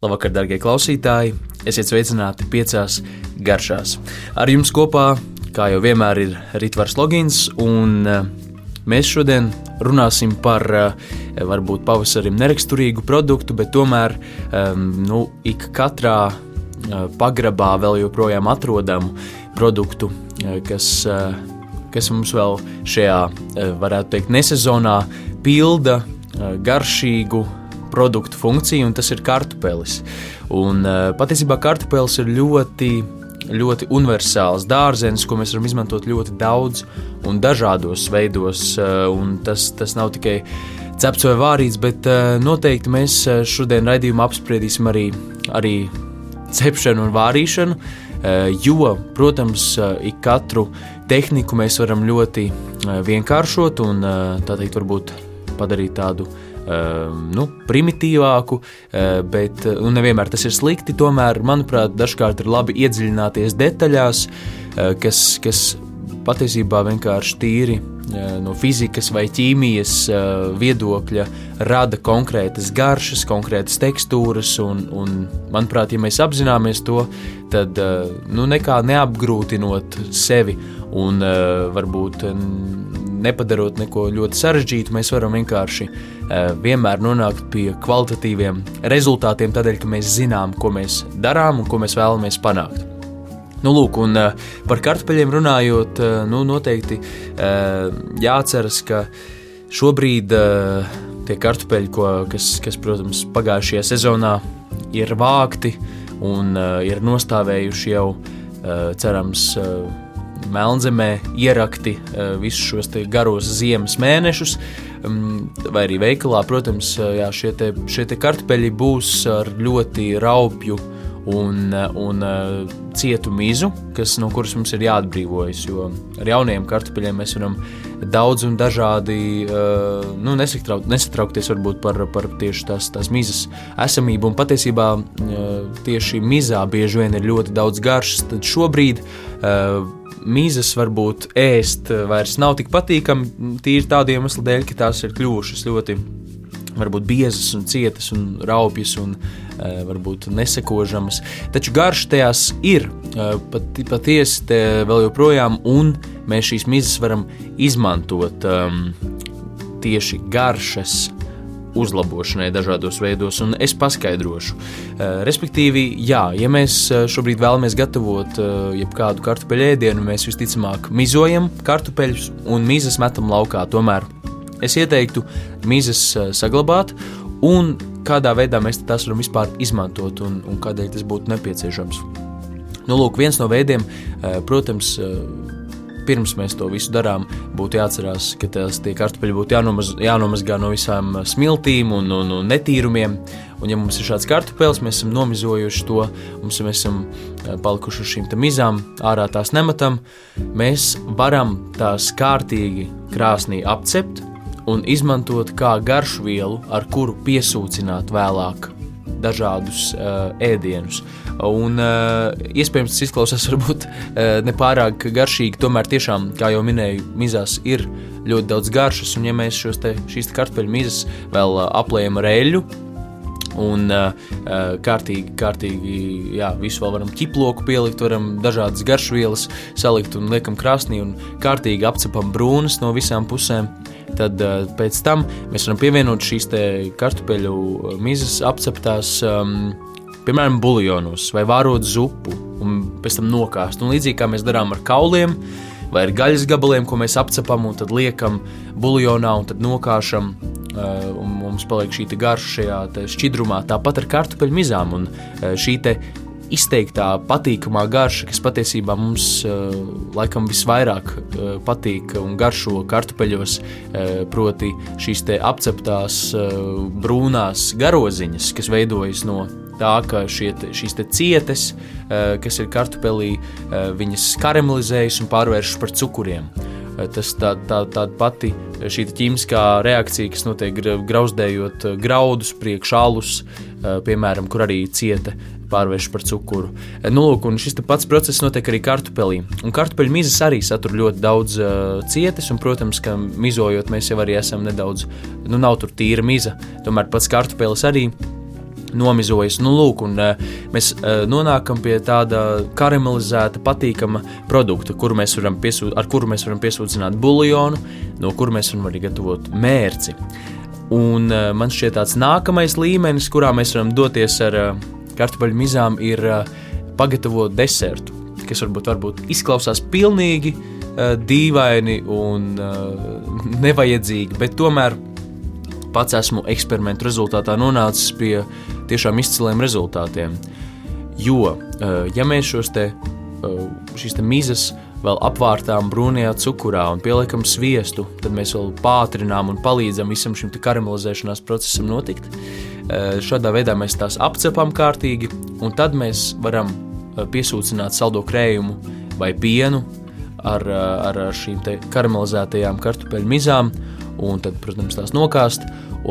Labvakar, darbie klausītāji! Esiet sveicināti piecās garšās. Ar jums kopā, kā jau vienmēr, ir Ritvars Logins, un eh, mēs šodien runāsim par eh, varbūt pavasarim neraksturīgu produktu, bet tomēr ehm, nu, ik katrā pagrabā vēl joprojām atrodamu produktu, kas, kas mums vēl šajā, varētu teikt, nesezonā pilda garšīgu produktu funkciju, un tas ir kartupelis. Un, uh, patiesībā kartupelis ir ļoti, ļoti universāls dārzenis, ko mēs varam izmantot ļoti daudz un dažādos veidos. Uh, tas, tas nav tikai cepts vai vārīts, bet uh, noteikti mēs šodien raidījumā apspriedīsim arī, arī cepšanu un vārīšanu. Jo, protams, ik katru tehniku mēs varam ļoti vienkāršot un tā teikt, varbūt padarīt tādu nu, primitīvāku, eh, bet nu, nevienmēr tas ir slikti. Tomēr, manuprāt, dažkārt ir labi iedziļināties detaļās, eh, kas, kas patiesībā vienkārši tīri no fizikas vai ķīmijas viedokļa rada konkrētas garšas, konkrētas tekstūras. Un, un, manuprāt, ja mēs apzināmies to, tad nu, nekā neapgrūtinot sevi un varbūt nepadarot neko ļoti sarežģītu, mēs varam vienkārši uh, vienmēr nonākt pie kvalitatīviem rezultātiem, tādēļ, ka mēs zinām, ko mēs darām un ko mēs vēlamies panākt. Nu, lūk, un uh, par kartupeļiem runājot, uh, nu, noteikti jāatceras, ka šobrīd tie kartupeļi, ko, kas, kas, protams, pagājušajā sezonā ir vākti un ir nostāvējuši jau, cerams, melnzemē ierakti eh, visus šos garos ziemas mēnešus. Mm, vai arī veikalā, protams, eh, jā, šie, te, šie te kartupeļi būs ar ļoti raupju un, eh, un cietu mizu, kas, no kuras mums ir jāatbrīvojas. Jo ar jauniem kartupeļiem mēs varam daudz un dažādi nu, nesatrauk, nesatraukties par, par tieši tās, tās mizas esamību. Un patiesībā tieši mizā bieži vien ir ļoti daudz garšas. Tad šobrīd mizas varbūt ēst vairs nav tik patīkami tīri tādu iemeslu dēļ, ka tās ir kļuvušas ļoti varbūt biezas un cietas un raupjas un uh, varbūt nesekožamas. Taču garša tajās ir uh, pat, patiesi vēl joprojām, un mēs šīs mizas varam izmantot um, tieši garšas uzlabošanai dažādos veidos, un es paskaidrošu. Uh, respektīvi, jā, ja mēs eh, šobrīd vēlamies gatavot uh, jebkādu kartupeļu ēdienu, mēs visticamāk mizojam kartupeļus un mizas metam laukā. Tomēr es ieteiktu mizas saglabāt un kādā veidā mēs tās varam vispār izmantot un, un kādēļ tas būtu nepieciešams. Nu, lūk, viens no veidiem, protams, pirms mēs to visu darām, būtu jāatcerās, ka tās kartupeļi būtu jānomaz, jānomazgā no visām smiltīm un, un, un netīrumiem. Un, ja mums ir šāds kartupeļs, mēs esam nomizojuši to, mums mēs esam eh, palikuši uz šīm mizām, ārā tās nemetam, mēs varam tās kārtīgi krāsnī apcept un izmantot kā garšvielu, ar kuru piesūcināt vēlāk dažādus uh, ēdienus. Un, uh, iespējams, tas izklausās varbūt uh, nepārāk garšīgi, tomēr tiešām, kā jau minēju, mizās ir ļoti daudz garšas, un ja mēs te, šīs te kartupeļu mizas vēl uh, aplējam ar eļļu, un uh, kārtīgi, kārtīgi jā, visu vēl varam ķiploku pielikt, varam dažādas garšvielas salikt un liekam krāsnī un kārtīgi apcepam brūnas no visām pusēm. Tad uh, pēc tam mēs varam pievienot šīs kartupeļu mizas apceptās um, piemēram, buļļonos vai vārot zupu un pēc tam nokāst. Un līdzīgi kā mēs darām ar kauliem vai ar gaļas gabaliem, ko mēs apcepam un tad liekam buļļonā un tad nokāšam. Uh, un mums paliek šī garša šajā šķidrumā, tāpat ar kartupeļu mizām. Un šī izteiktā patīkamā garša, kas patiesībā mums uh, laikam visvairāk uh, patīk un garšo kartupeļos, uh, proti šīs apceptās brūnās garoziņas, kas veidojas no tā, ka šie, šīs cietes, eh, kas ir kartupelī, eh, viņas karamelizējas un pārvēršas par cukuriem. Eh, tas tā, tā, tāda pati šī ķīmiskā reakcija, kas notiek grauzdējot graudus, priekšālus, piemēram, kur arī cieta pārvērš par cukuru. Nu, lūk, šis pats process notiek arī kartupelī. Un kartupeļu mizas arī satur ļoti daudz uh, cietas, un, protams, ka mizojot mēs jau arī esam nedaudz, nu, nav tur tīra miza. Tomēr pats kartupelis arī nomizojas. Nu, lūk, un, uh, mēs uh, nonākam pie tāda karamelizēta, patīkama produkta, kuru piesūt, ar kuru mēs varam piesūcināt buļļonu, no kura mēs varam arī gatavot mērci. Un uh, man šķiet, tāds nākamais līmenis, kurā mēs varam doties ar kartupeļu mizām, ir pagatavot desertu, kas varbūt, varbūt izklausās pilnīgi dīvaini un nevajadzīgi, bet tomēr pats esmu eksperimentu rezultātā nonācis pie tiešām izciliem rezultātiem. Jo, eh, ja mēs šos te, eh, šīs te mizas vēl apvārtām brūnajā cukurā un pieliekam sviestu, tad mēs vēl pātrinām un palīdzam visam šim karamelizēšanās procesam notikt. Eh, šādā veidā mēs tās apcepam kārtīgi, un tad mēs varam piesūcināt saldo krējumu vai pienu ar, ar šīm karamelizētajām kartupeļu mizām, un tad, protams, tās nokāst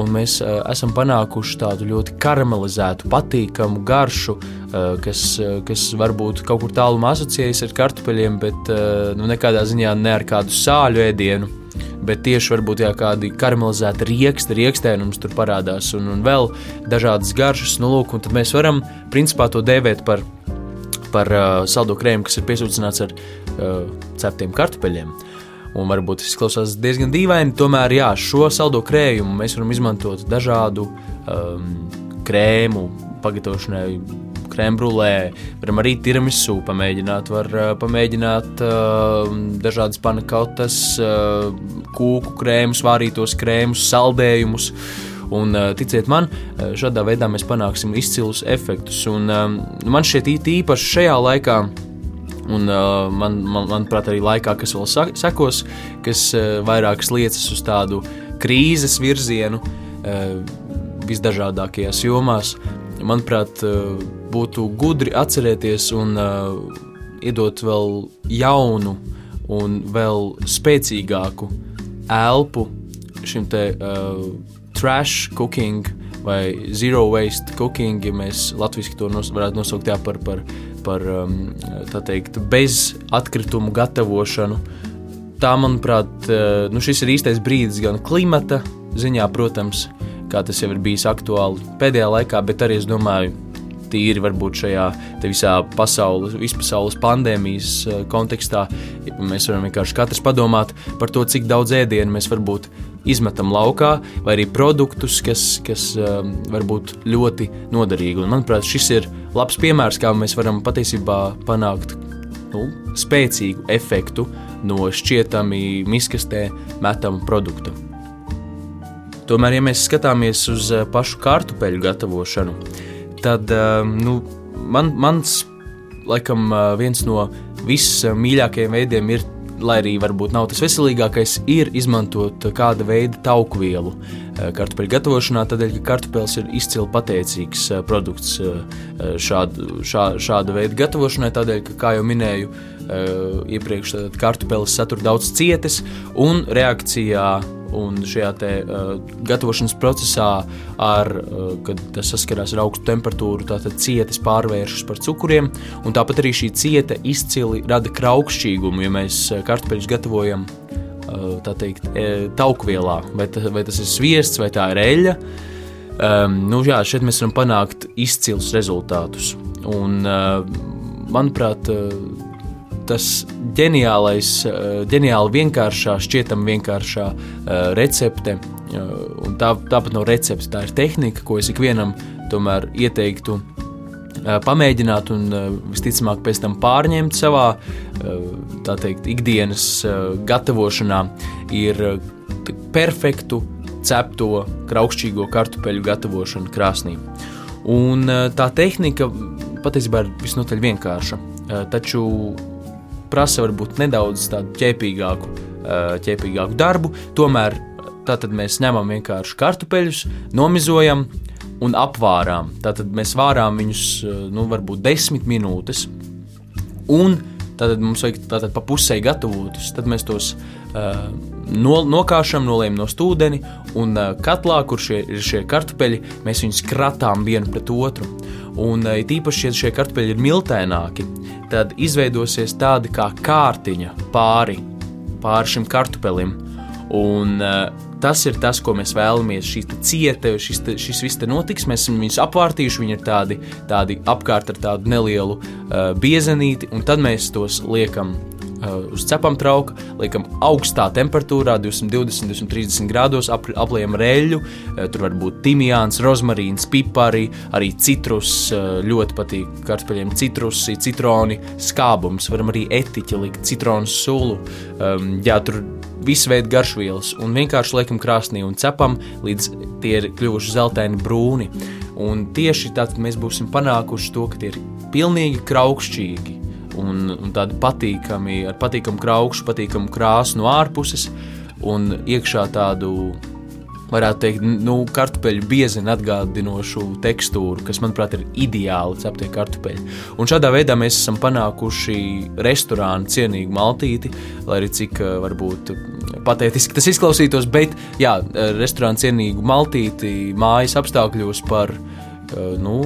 mēs uh, esam panākuši tādu ļoti karamelizētu, patīkamu garšu, uh, kas, uh, kas varbūt kaut kur tālu asociējas ar kartupeļiem, bet uh, nu, nekādā ziņā ne ar kādu sāļu ēdienu. Bet tieši varbūt jā, kādi karamelizēti rieksti, riekstēnums tur parādās, un, un vēl dažādas garšas. Nu, lūk, un tad mēs varam principā to dēvēt par, par uh, saldo krējumu, kas ir piesūcināts ar uh, ceptiem kartupeļiem. Uh, un varbūt tas izklausās diezgan dīvaini. Tomēr jā, šo saldo krējumu mēs varam izmantot dažādu um, krēmu pagatavošanai. Krēmbrulē, varam arī tiramisu pamēģināt, var uh, pamēģināt uh, dažādas panakotas, uh, kūku krēmus, vārītos krēmus, saldējumus. Un, uh, ticiet man, uh, šādā veidā mēs panāksim izcilus efektus. Un, um, man šķiet, īpaši šajā laikā, Un, uh, man, man, manuprāt, arī laikā, kas vēl sekos, kas uh, vairākas liecas uz tādu krīzes virzienu uh, visdažādākajās jomās, manuprāt, uh, būtu gudri atcerēties un uh, iedot vēl jaunu un vēl spēcīgāku elpu šim te uh, trash cooking vai zero waste cooking, ja mēs latviešu to nos, varētu nosaukt jā, par, par par um, teikt, bez atkritumu gatavošanu. Tā, manuprāt, uh, nu šis ir īstais brīdis gan klimata ziņā, protams, kā tas jau ir bijis aktuāli pēdējā laikā, bet arī es domāju, tīri varbūt šajā visā pasaules, vispasaules pandēmijas uh, kontekstā. Mēs varam vienkārši katrs padomāt par to, cik daudz ēdienu mēs varbūt izmetam laukā, vai arī produktus, kas, kas um, var būt ļoti noderīgi. Un, manuprāt, šis ir labs piemērs, kā mēs varam patiesībā panākt nu, spēcīgu efektu no šķietami miskastē metama produkta. Tomēr, ja mēs skatāmies uz uh, pašu kartupeļu gatavošanu, tad um, nu, man, mans laikam uh, viens no vismīļākajiem veidiem ir lai arī varbūt nav tas veselīgākais, ir izmantot kāda veida tauku vielu eh, kartupeļu gatavošanā, tādēļ, ka kartupeļs ir izcili pateicīgs eh, produkts eh, šādu, šā, šāda veida gatavošanai, tādēļ, ka, kā jau minēju, iepriekš kartupeļs satur daudz cietes un reakcijā Un šajā te, uh, gatavošanas procesā, ar, uh, kad tas saskarās ar augstu temperatūru, tātad cietis pārvēršas par cukuriem. Tāpat arī šī cieta izcili rada kraukšķīgumu, ja mēs uh, kartupeļus gatavojam uh, teikt, taukvielā. Vai, ta, vai tas ir sviests vai tā ir eļļa. Um, nu, jā, šeit mēs varam panākt izcilus rezultātus. Un, uh, manuprāt, uh, tas ģeniālais, eh, ģeniāli vienkāršā, šķietam vienkāršā eh, recepte. Eh, un tā, tāpat nav recepte, tā ir tehnika, ko es ikvienam tomēr ieteiktu pamēģināt un visticamāk pēc tam pārņemt savā teikt, ikdienas gatavošanā, ir perfektu cepto kraukšķīgo kartupeļu gatavošana krāsnī. Un tā tehnika patiesībā ir visnotaļ vienkārša, taču prasa varbūt nedaudz tādu ķēpīgāku, ķēpīgāku darbu. Tomēr tātad mēs ņemam vienkārši kartupeļus, nomizojam un apvārām. Tātad mēs vārām viņus nu, varbūt desmit minūtes. Un tad mums vajag tātad pa pusē gatavotus. Tad mēs tos uh, no, nokāšam, noliekam no stūdeni, un uh, katlā, kur šie, ir šie kartupeļi, mēs viņus kratām vienu pret otru. Un uh, tīpaši, ja šie kartupeļi ir miltēnāki, tad izveidosies tāda kā kārtiņa pāri, pāri šim kartupelim. Un uh, tas ir tas, ko mēs vēlamies. Šī cieta, šis, te, šis viss notiks, mēs esam viņus apvārtījuši, viņi ir tādi, tādi apkārt ar tādu nelielu uh, biezenīti, un tad mēs tos liekam Uh, uz cepam trauka, liekam augstā temperatūrā, 220, 230 grādos, ap, apliekam reļu. Uh, tur var būt timijāns, rozmarīns, pipari, arī citrus. Uh, ļoti patīk kartupeļiem citrusi, citroni, skābums. Varam arī etiķi likt, citronu sulu. Um, jā, tur visu veidu garšvielas un vienkārši liekam krāsnī un cepam, līdz tie ir kļuvuši zeltaini brūni. Un tieši tad mēs būsim panākuši to, ka tie ir pilnīgi kraukšķīgi un, un tādi patīkami, ar patīkamu kraukšu, patīkamu krāsu no ārpuses un iekšā tādu. Varētu teikt, nu, kartupeļu biezeni atgādinošu tekstūru, kas, manuprāt, ir ideāli ceptie kartupeļi. Un šādā veidā mēs esam panākuši restorānu cienīgu maltīti, lai arī cik varbūt patētiski tas izklausītos, bet, jā, restorānu cienīgu maltīti mājas apstākļos par, nu,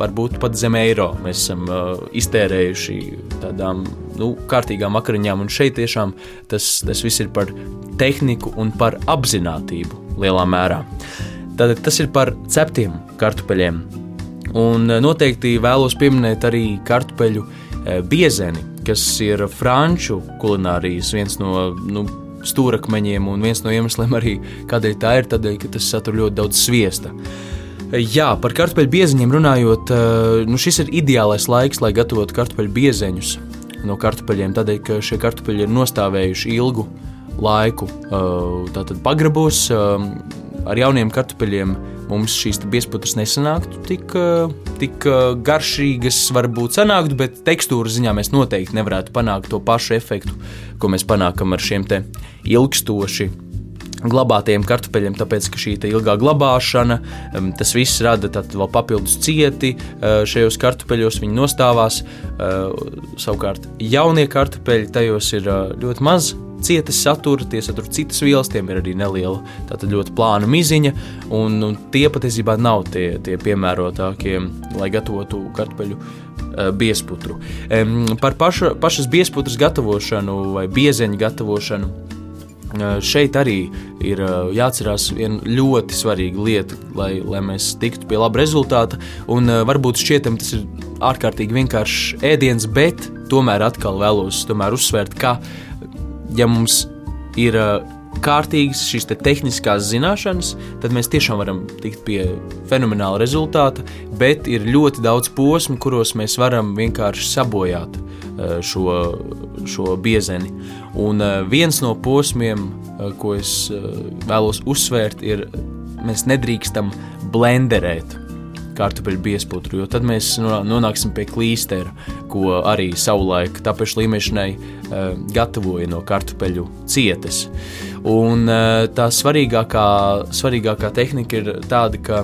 varbūt pat zem eiro mēs esam uh, iztērējuši tādām nu, kārtīgām akriņām. Un šeit tiešām tas, tas viss ir par tehniku un par apziņotību lielā mērā. Tad tas ir par ceptiem kartupeļiem. Un uh, noteikti vēlos pieminēt arī kartupeļu uh, biezeni, kas ir franču kulinārijas viens no nu, stūrakmeņiem, un viens no iemesliem arī, kādēļ tā ir, tādēļ, ka tas satur ļoti daudz sviesta. Uh, Jā, par kartupeļu bieziņiem runājot, eh, nu šis ir ideālais laiks, lai gatavotu kartupeļu bieziņus no kartupeļiem. Tādēļ, ka šie kartupeļi ir nostāvējuši ilgu laiku, eh, tātad pagrabos. Eh, ar jauniem kartupeļiem mums šīs biezputras nesanāktu tik, tik garšīgas, varbūt sanāktu, bet tekstūras ziņā mēs noteikti nevarētu panākt to pašu efektu, ko mēs panākam ar šiem ilgstoši glabātiem kartupeļiem, tāpēc ka šī ilgā glabāšana, tas viss rada vēl papildus cieti šajos kartupeļos, viņi nostāvās. Savukārt jaunie kartupeļi tajos ir ļoti maz. Cietas satura, tie satur citas vielas, tiem ir arī neliela, tātad ļoti plāna miziņa, un, un tie patiesībā nav tie, tie piemērotākie, lai gatavotu kartupeļu biesputru. Par paša, pašas biesputras gatavošanu vai biezeņu gatavošanu Šeit arī ir jāatcerās viena ļoti svarīga lieta, lai, lai mēs tiktu pie laba rezultāta. Un varbūt šķietam tas ir ārkārtīgi vienkāršs ēdiens, bet tomēr atkal vēlos tomēr uzsvērt, ka ja mums ir kārtīgas šīs te tehniskās zināšanas, tad mēs tiešām varam tikt pie fenomenāla rezultāta, bet ir ļoti daudz posmu, kuros mēs varam vienkārši sabojāt Eh, šo, šo biezeni. Un eh, viens no posmiem, eh, ko es vēlos uzsvērt, ir, mēs nedrīkstam blenderēt kartupeļu biezputru, jo tad mēs nonāksim pie klīstera, ko arī savulaik tapešu līmešanai gatavoja no kartupeļu cietes. Un tā svarīgākā, svarīgākā tehnika ir tāda, ka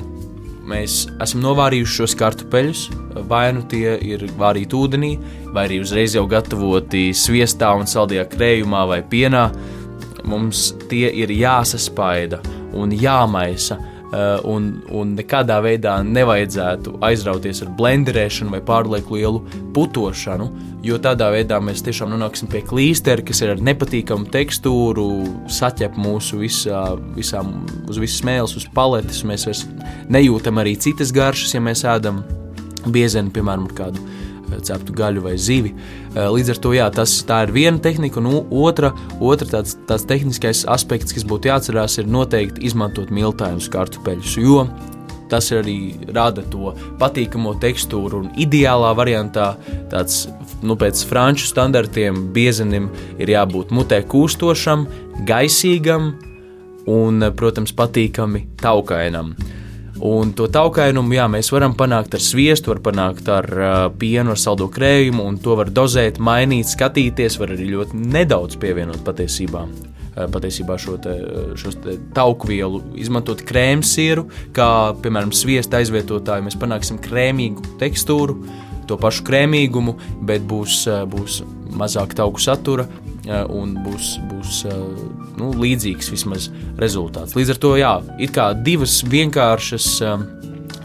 mēs esam novārījuši šos kartupeļus, vai nu tie ir vārīti ūdenī, vai arī uzreiz jau gatavoti sviestā un saldajā krējumā vai pienā, mums tie ir jāsaspaida un jāmaisa. Uh, un, un nekādā veidā nevajadzētu aizrauties ar blenderēšanu vai pārlieku lielu putošanu, jo tādā veidā mēs tiešām nonāksim pie klīstera, kas ir ar nepatīkamu tekstūru, saķep mūsu visā, visām, uz visas mēles, uz paletes. Mēs vairs nejūtam arī citas garšas, ja mēs ēdam biezeni, piemēram, kādu ceptu gaļu vai zivi. Eh, līdz ar to jā, tas ir viena tehnika, un otra, otra tāds, tāds tehniskais aspekts, kas būtu jāatcerās, ir noteikti izmantot miltājus kartupeļus. Jo tas arī rada to patīkamo tekstūru, un ideālā variantā tāds, nu, pēc franču standartiem, biezenim ir jābūt mutē kūstošam, gaisīgam un, protams, patīkami taukainam. Un to taukainumu jā, mēs varam panākt ar sviestu, var panākt ar uh, pienu, ar saldo krējumu, un to var dozēt, mainīt, skatīties, var arī ļoti nedaudz pievienot patiesībā. Uh, patiesībā šo te, šos te tauku vielu izmantot krēmsieru, kā piemēram sviesta aizvietotāju, mēs panāksim krēmīgu tekstūru, to pašu krēmīgumu, bet būs, uh, būs mazāk tauku satura, un būs, būs nu, līdzīgs vismaz rezultāts. Līdz ar to, jā, ir kā divas vienkāršas,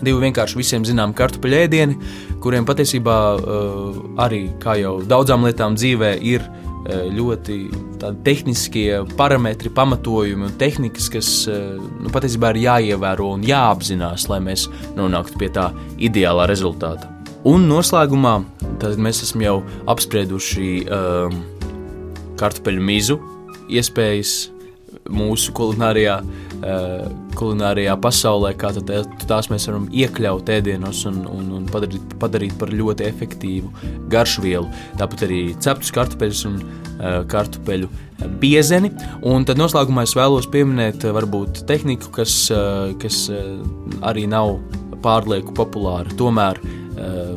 divi vienkārši visiem zinām kartupeļu ēdieni, kuriem patiesībā arī, kā jau daudzām lietām dzīvē, ir ļoti tehniskie parametri, pamatojumi un tehnikas, kas nu, patiesībā ir jāievēro un jāapzinās, lai mēs nonāktu pie tā ideālā rezultāta. Un noslēgumā mēs esam jau apsprieduši um, kartupeļu mizu iespējas mūsu kulinārijā, uh, kulinārijā pasaulē, kā tās mēs varam iekļaut ēdienos un, un, un padarīt, padarīt par ļoti efektīvu garšvielu. Tāpat arī ceptus kartupeļus un uh, kartupeļu biezeni. Un tad noslēgumā es vēlos pieminēt varbūt tehniku, kas, kas arī nav pārlieku populāra, tomēr, uh,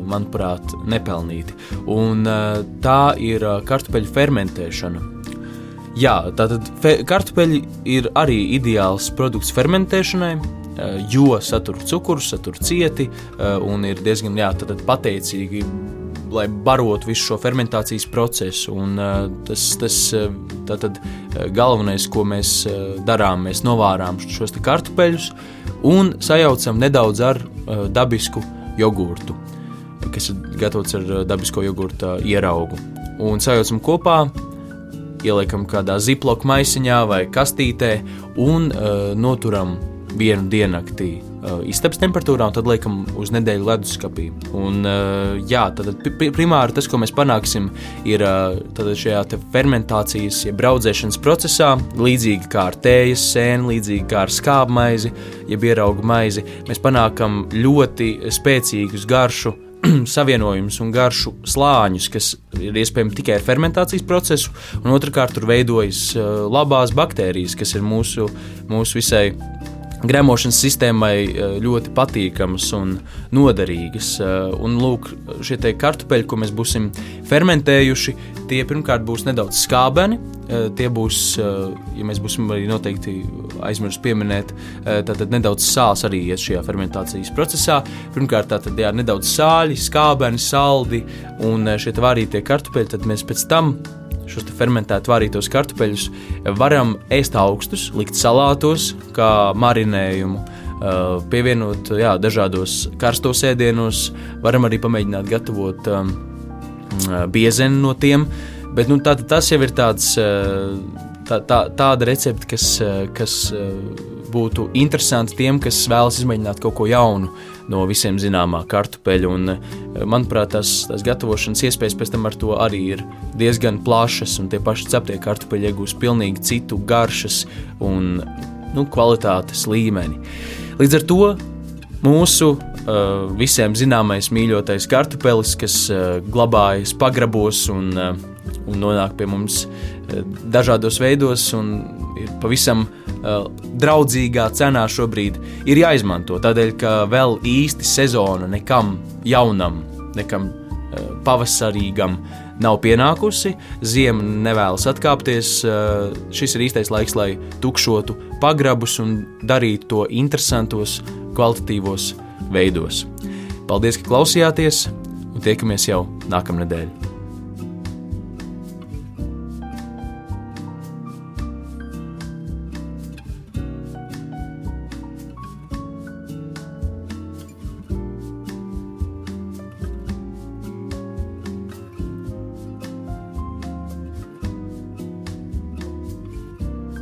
manuprāt, nepelnīti. Un uh, tā ir uh, kartupeļu fermentēšana Jā, tātad kartupeļi ir arī ideāls produkts fermentēšanai, eh, jo satur cukuru, satur cieti eh, un ir diezgan jā, pateicīgi. Lai barotu visu šo fermentācijas procesu, un uh, tas, tas tātad, galvenais, ko mēs darām, mēs novārām šos kartupeļus un sajaucam nedaudz ar uh, dabisku jogurtu, kas ir gatavots ar dabisko jogurta ieraugu. Un sajaucam kopā, ieliekam kādā ziploka maisiņā vai kastītē un uh, noturam vienu diennakti uh, istabas temperatūrā, un tad liekam uz nedēļu leduskapī. Un, uh, jā, tad primāri tas, ko mēs panāksim, ir uh, šajā fermentācijas, jeb braudzēšanas procesā, līdzīgi kā ar tējas sēni, līdzīgi kā ar skābu maizi, jeb ieraugu maizi, mēs panākam ļoti spēcīgus garšu savienojumus un garšu slāņus, kas ir iespējami tikai ar fermentācijas procesu, un otrkārt tur veidojas labās baktērijas, kas ir mūsu, mūsu visai gremošanas sistēmai uh, ļoti patīkamas un noderīgas. Uh, un lūk, šie kartupeļi, ko mēs būsim fermentējuši, tie pirmkārt būs nedaudz skābeni, Eh, tie būs, ja mēs būsim arī noteikti aizmirsuši pieminēt, tad nedaudz sāls arī iet šajā fermentācijas procesā. Pirmkārt, tātad jā, nedaudz sāļi, skābeni, saldi un šie vārītie kartupeļi, tad mēs pēc tam šos fermentēt vārītos kartupeļus varam ēst augstus, likt salātos, kā marinējumu. Uh, pievienot jā, dažādos karstos ēdienos, varam arī pamēģināt gatavot um, biezeni no tiem. Uh, Bet nu, tā, tas jau ir tāds, tā, tā, tāda recepte, kas, kas būtu interesanti tiem, kas vēlas izmēģināt kaut ko jaunu no visiem zināmā kartupeļa. Un, manuprāt, tās, tās gatavošanas iespējas pēc tam ar to arī ir diezgan plašas, un tie paši ceptie kartupeļi iegūst pilnīgi citu garšas un nu, kvalitātes līmeni. Līdz ar to mūsu uh, visiem zināmais mīļotais kartupelis, kas uh, glabājas pagrabos un uh, un nonāk pie mums eh, dažādos veidos un ir pavisam uh, draudzīgā cenā šobrīd ir jāizmanto. Tādēļ, ka vēl īsti sezona nekam jaunam, nekam uh, pavasarīgam nav pienākusi, ziema nevēlas atkāpties. Šis ir īstais laiks, lai tukšotu pagrabus un darītu to interesantos, kvalitatīvos veidos. Paldies, ka klausījāties, un tiekamies jau nākamnedēļ!